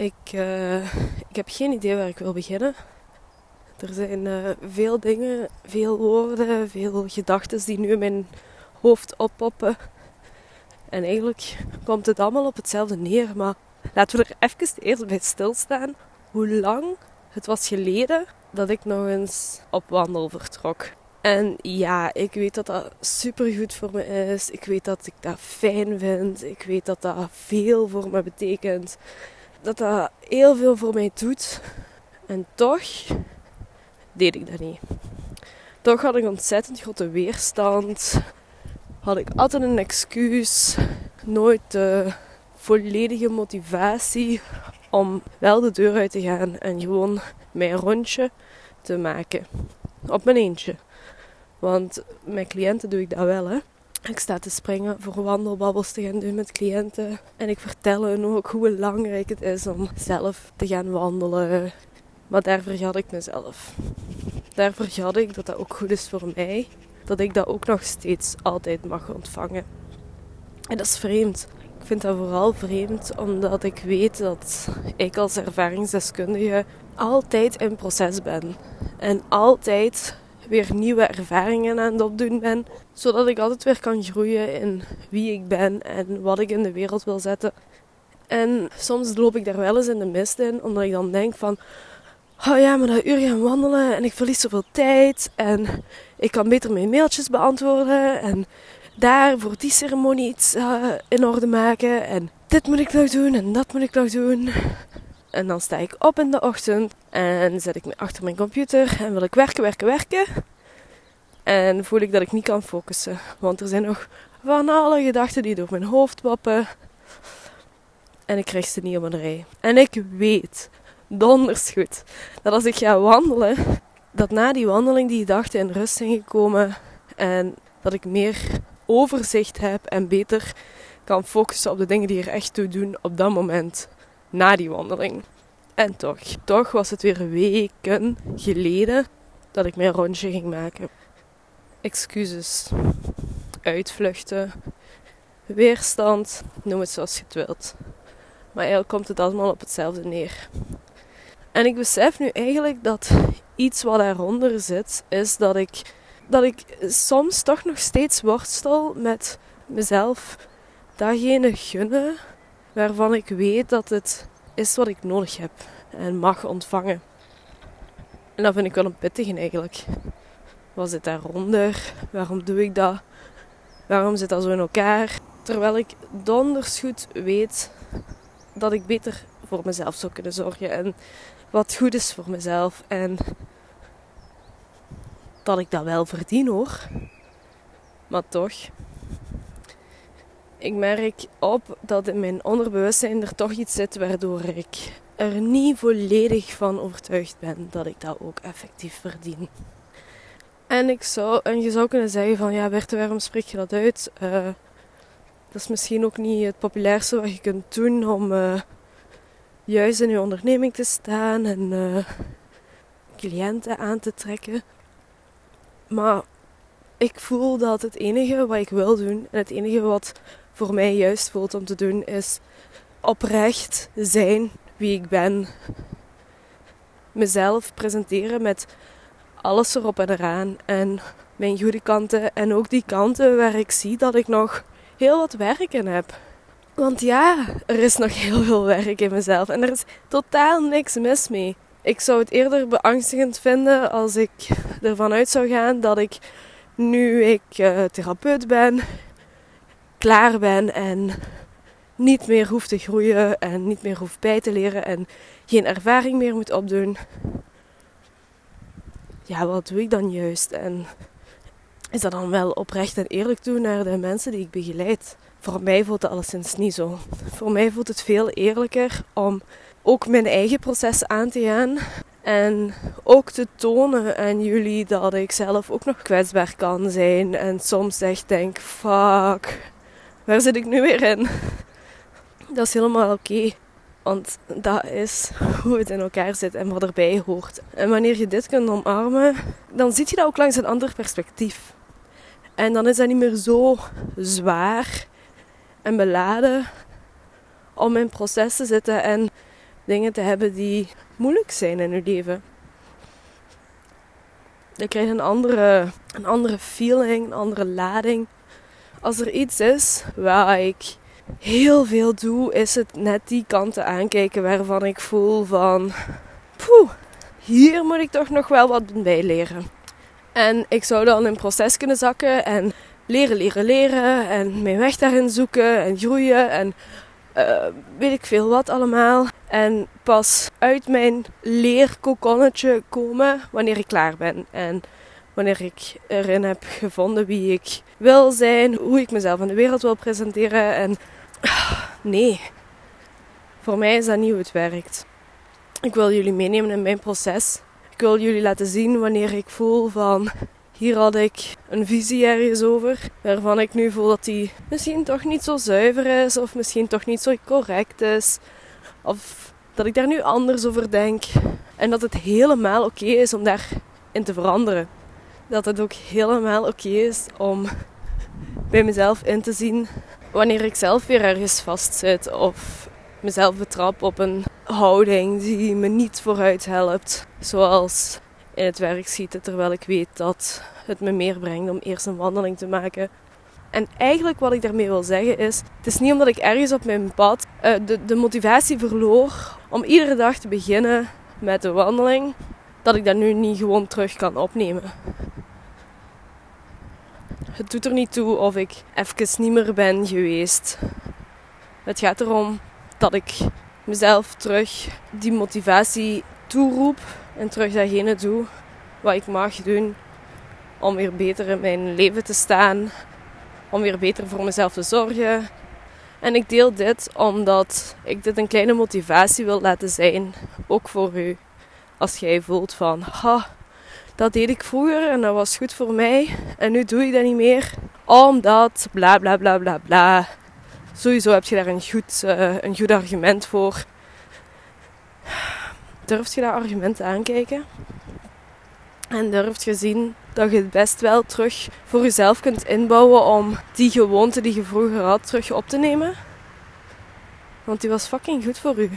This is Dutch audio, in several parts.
Ik, uh, ik heb geen idee waar ik wil beginnen. Er zijn uh, veel dingen, veel woorden, veel gedachten die nu in mijn hoofd oppoppen. En eigenlijk komt het allemaal op hetzelfde neer. Maar laten we er even eerst bij stilstaan. Hoe lang het was geleden dat ik nog eens op wandel vertrok. En ja, ik weet dat dat supergoed voor me is. Ik weet dat ik dat fijn vind. Ik weet dat dat veel voor me betekent. Dat dat heel veel voor mij doet. En toch deed ik dat niet. Toch had ik ontzettend grote weerstand. Had ik altijd een excuus. Nooit de volledige motivatie om wel de deur uit te gaan en gewoon mijn rondje te maken. Op mijn eentje. Want met cliënten doe ik dat wel, hè. Ik sta te springen voor wandelbabbels te gaan doen met cliënten. En ik vertel hen ook hoe belangrijk het is om zelf te gaan wandelen. Maar daar vergat ik mezelf. Daar vergat ik dat dat ook goed is voor mij. Dat ik dat ook nog steeds altijd mag ontvangen. En dat is vreemd. Ik vind dat vooral vreemd omdat ik weet dat ik als ervaringsdeskundige altijd in proces ben. En altijd weer nieuwe ervaringen aan het opdoen ben. Zodat ik altijd weer kan groeien in wie ik ben en wat ik in de wereld wil zetten. En soms loop ik daar wel eens in de mist in, omdat ik dan denk van... Oh ja, maar dat uur gaan wandelen en ik verlies zoveel tijd. En ik kan beter mijn mailtjes beantwoorden. En daar voor die ceremonie iets uh, in orde maken. En dit moet ik nog doen en dat moet ik nog doen. En dan sta ik op in de ochtend en zet ik me achter mijn computer en wil ik werken, werken, werken. En voel ik dat ik niet kan focussen. Want er zijn nog van alle gedachten die door mijn hoofd wappen. En ik krijg ze niet op een rij. En ik weet, donders goed, dat als ik ga wandelen, dat na die wandeling die gedachten in rust zijn gekomen. En dat ik meer overzicht heb en beter kan focussen op de dingen die er echt toe doen op dat moment na die wandeling. En toch, toch was het weer weken geleden dat ik mijn rondje ging maken. Excuses, uitvluchten, weerstand, noem het zoals je het wilt. Maar eigenlijk komt het allemaal op hetzelfde neer. En ik besef nu eigenlijk dat iets wat daaronder zit, is dat ik, dat ik soms toch nog steeds worstel met mezelf datgene gunnen waarvan ik weet dat het is wat ik nodig heb en mag ontvangen. En dat vind ik wel een pittige eigenlijk. Wat zit daaronder? Waarom doe ik dat? Waarom zit dat zo in elkaar? Terwijl ik donders goed weet dat ik beter voor mezelf zou kunnen zorgen. En wat goed is voor mezelf. En dat ik dat wel verdien hoor. Maar toch, ik merk op dat in mijn onderbewustzijn er toch iets zit waardoor ik er niet volledig van overtuigd ben dat ik dat ook effectief verdien. En, ik zou, en je zou kunnen zeggen van ja Berthe, waarom spreek je dat uit? Uh, dat is misschien ook niet het populairste wat je kunt doen om uh, juist in je onderneming te staan en uh, cliënten aan te trekken. Maar ik voel dat het enige wat ik wil doen en het enige wat voor mij juist voelt om te doen, is oprecht zijn wie ik ben. Mezelf presenteren met alles erop en eraan. En mijn goede kanten en ook die kanten waar ik zie dat ik nog heel wat werk in heb. Want ja, er is nog heel veel werk in mezelf en er is totaal niks mis mee. Ik zou het eerder beangstigend vinden als ik ervan uit zou gaan dat ik nu ik uh, therapeut ben, klaar ben en niet meer hoef te groeien en niet meer hoef bij te leren en geen ervaring meer moet opdoen. Ja, wat doe ik dan juist? En is dat dan wel oprecht en eerlijk doen naar de mensen die ik begeleid? Voor mij voelt het alleszins niet zo. Voor mij voelt het veel eerlijker om ook mijn eigen proces aan te gaan. En ook te tonen aan jullie dat ik zelf ook nog kwetsbaar kan zijn. En soms echt denk, fuck, waar zit ik nu weer in? Dat is helemaal oké. want dat is hoe het in elkaar zit en wat erbij hoort. En wanneer je dit kunt omarmen, dan zie je dat ook langs een ander perspectief. En dan is dat niet meer zo zwaar en beladen om in proces te zitten en dingen te hebben die moeilijk zijn in uw leven. Je krijgt een andere, een andere feeling, een andere lading. Als er iets is waar ik heel veel doe, is het net die kanten aankijken waarvan ik voel van... Poeh, hier moet ik toch nog wel wat bij leren. En ik zou dan in proces kunnen zakken en leren, leren, leren. En mijn weg daarin zoeken en groeien en uh, weet ik veel wat allemaal. En pas uit mijn leerkokonnetje komen wanneer ik klaar ben. En wanneer ik erin heb gevonden wie ik wil zijn, hoe ik mezelf aan de wereld wil presenteren. En nee, voor mij is dat niet hoe het werkt. Ik wil jullie meenemen in mijn proces. Ik wil jullie laten zien wanneer ik voel van hier had ik een visie ergens over, waarvan ik nu voel dat die misschien toch niet zo zuiver is, of misschien toch niet zo correct is, of dat ik daar nu anders over denk. En dat het helemaal oké is om daarin te veranderen. Dat het ook helemaal oké is om bij mezelf in te zien wanneer ik zelf weer ergens vastzit of mezelf betrap op een houding die me niet vooruit helpt. Zoals in het werk schieten, terwijl ik weet dat het me meer brengt om eerst een wandeling te maken. En eigenlijk wat ik daarmee wil zeggen is, het is niet omdat ik ergens op mijn pad uh, de, de motivatie verloor om iedere dag te beginnen met de wandeling, dat ik dat nu niet gewoon terug kan opnemen. Het doet er niet toe of ik even niet meer ben geweest. Het gaat erom dat ik mezelf terug die motivatie toeroep en terug datgene doe wat ik mag doen om weer beter in mijn leven te staan, om weer beter voor mezelf te zorgen. En ik deel dit omdat ik dit een kleine motivatie wil laten zijn, ook voor u. Als jij voelt van, ha, dat deed ik vroeger en dat was goed voor mij en nu doe ik dat niet meer, omdat bla bla bla bla bla. Sowieso heb je daar een goed, uh, een goed argument voor. Durf je dat argument aankijken? En durft je zien dat je het best wel terug voor jezelf kunt inbouwen om die gewoonte die je vroeger had terug op te nemen. Want die was fucking goed voor u.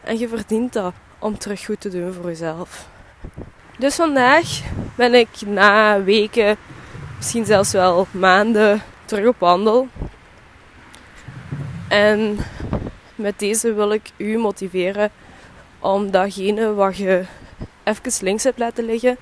En je verdient dat om terug goed te doen voor jezelf. Dus vandaag ben ik na weken, misschien zelfs wel maanden, terug op wandel. En met deze wil ik u motiveren om datgene wat je even links hebt laten liggen,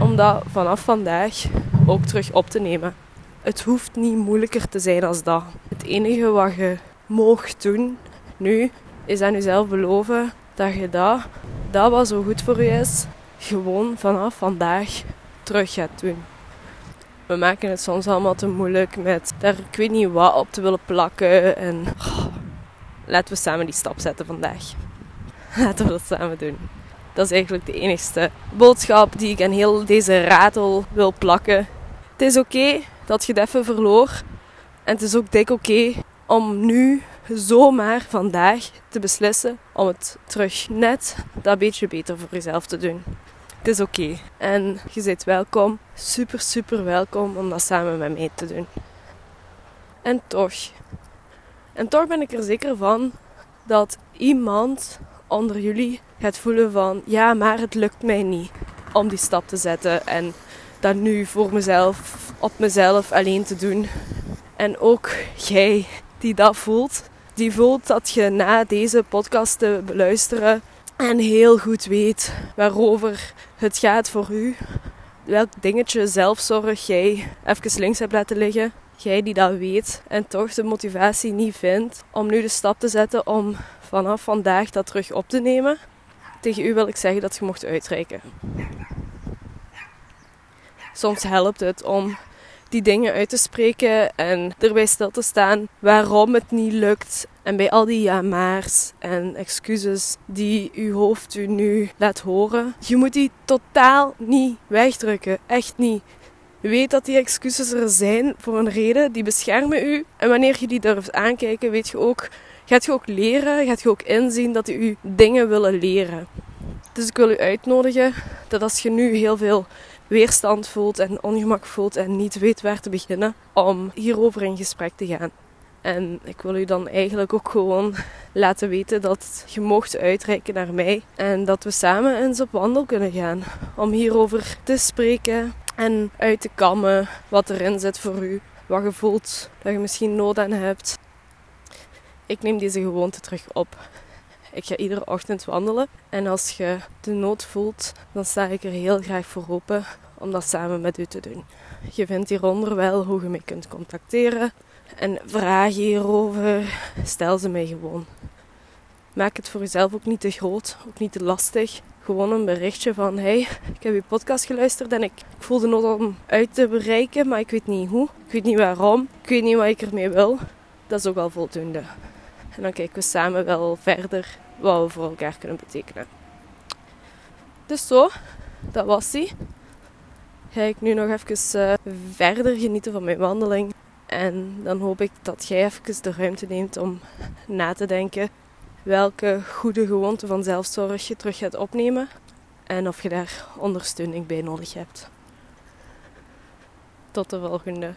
om dat vanaf vandaag ook terug op te nemen. Het hoeft niet moeilijker te zijn als dat. Het enige wat je moogt doen nu, is aan jezelf beloven dat je dat, dat wat zo goed voor je is, gewoon vanaf vandaag terug gaat doen. We maken het soms allemaal te moeilijk met daar ik weet niet wat op te willen plakken. En oh, laten we samen die stap zetten vandaag. Laten we dat samen doen. Dat is eigenlijk de enigste boodschap die ik aan heel deze ratel wil plakken. Het is oké dat je het even verloor. En het is ook dik oké om nu zomaar vandaag te beslissen om het terug net dat beetje beter voor jezelf te doen. Het is oké. En je bent welkom, super, super welkom om dat samen met mij te doen. En toch, en toch ben ik er zeker van dat iemand onder jullie gaat voelen van ja, maar het lukt mij niet om die stap te zetten en dat nu voor mezelf, op mezelf alleen te doen. En ook jij die dat voelt, die voelt dat je na deze podcast te beluisteren en heel goed weet waarover het gaat voor u. Welk dingetje zelfzorg jij even links hebt laten liggen. Jij die dat weet en toch de motivatie niet vindt om nu de stap te zetten om vanaf vandaag dat terug op te nemen. Tegen u wil ik zeggen dat je mocht uitreiken. Soms helpt het om die dingen uit te spreken en erbij stil te staan waarom het niet lukt. En bij al die ja-maars en excuses die uw hoofd u nu laat horen, je moet die totaal niet wegdrukken. Echt niet. Weet dat die excuses er zijn voor een reden, die beschermen u. En wanneer je die durft aankijken, weet je ook gaat je ook leren, gaat je ook inzien dat die u dingen willen leren. Dus ik wil u uitnodigen dat als je nu heel veel weerstand voelt en ongemak voelt en niet weet waar te beginnen, om hierover in gesprek te gaan. En ik wil u dan eigenlijk ook gewoon laten weten dat je mocht uitreiken naar mij. En dat we samen eens op wandel kunnen gaan. Om hierover te spreken en uit te kammen wat erin zit voor u. Wat je voelt dat je misschien nood aan hebt. Ik neem deze gewoonte terug op. Ik ga iedere ochtend wandelen. En als je de nood voelt, dan sta ik er heel graag voor open om dat samen met u te doen. Je vindt hieronder wel hoe je mij kunt contacteren. En vragen hierover, stel ze mij gewoon. Maak het voor jezelf ook niet te groot, ook niet te lastig. Gewoon een berichtje van: hey, ik heb je podcast geluisterd en ik, ik voel de nood om uit te bereiken, maar ik weet niet hoe. Ik weet niet waarom. Ik weet niet wat ik ermee wil. Dat is ook al voldoende. En dan kijken we samen wel verder wat we voor elkaar kunnen betekenen. Dus zo, dat was hij. Ga ik nu nog even uh, verder genieten van mijn wandeling. En dan hoop ik dat jij even de ruimte neemt om na te denken welke goede gewoonte van zelfzorg je terug gaat opnemen en of je daar ondersteuning bij nodig hebt. Tot de volgende.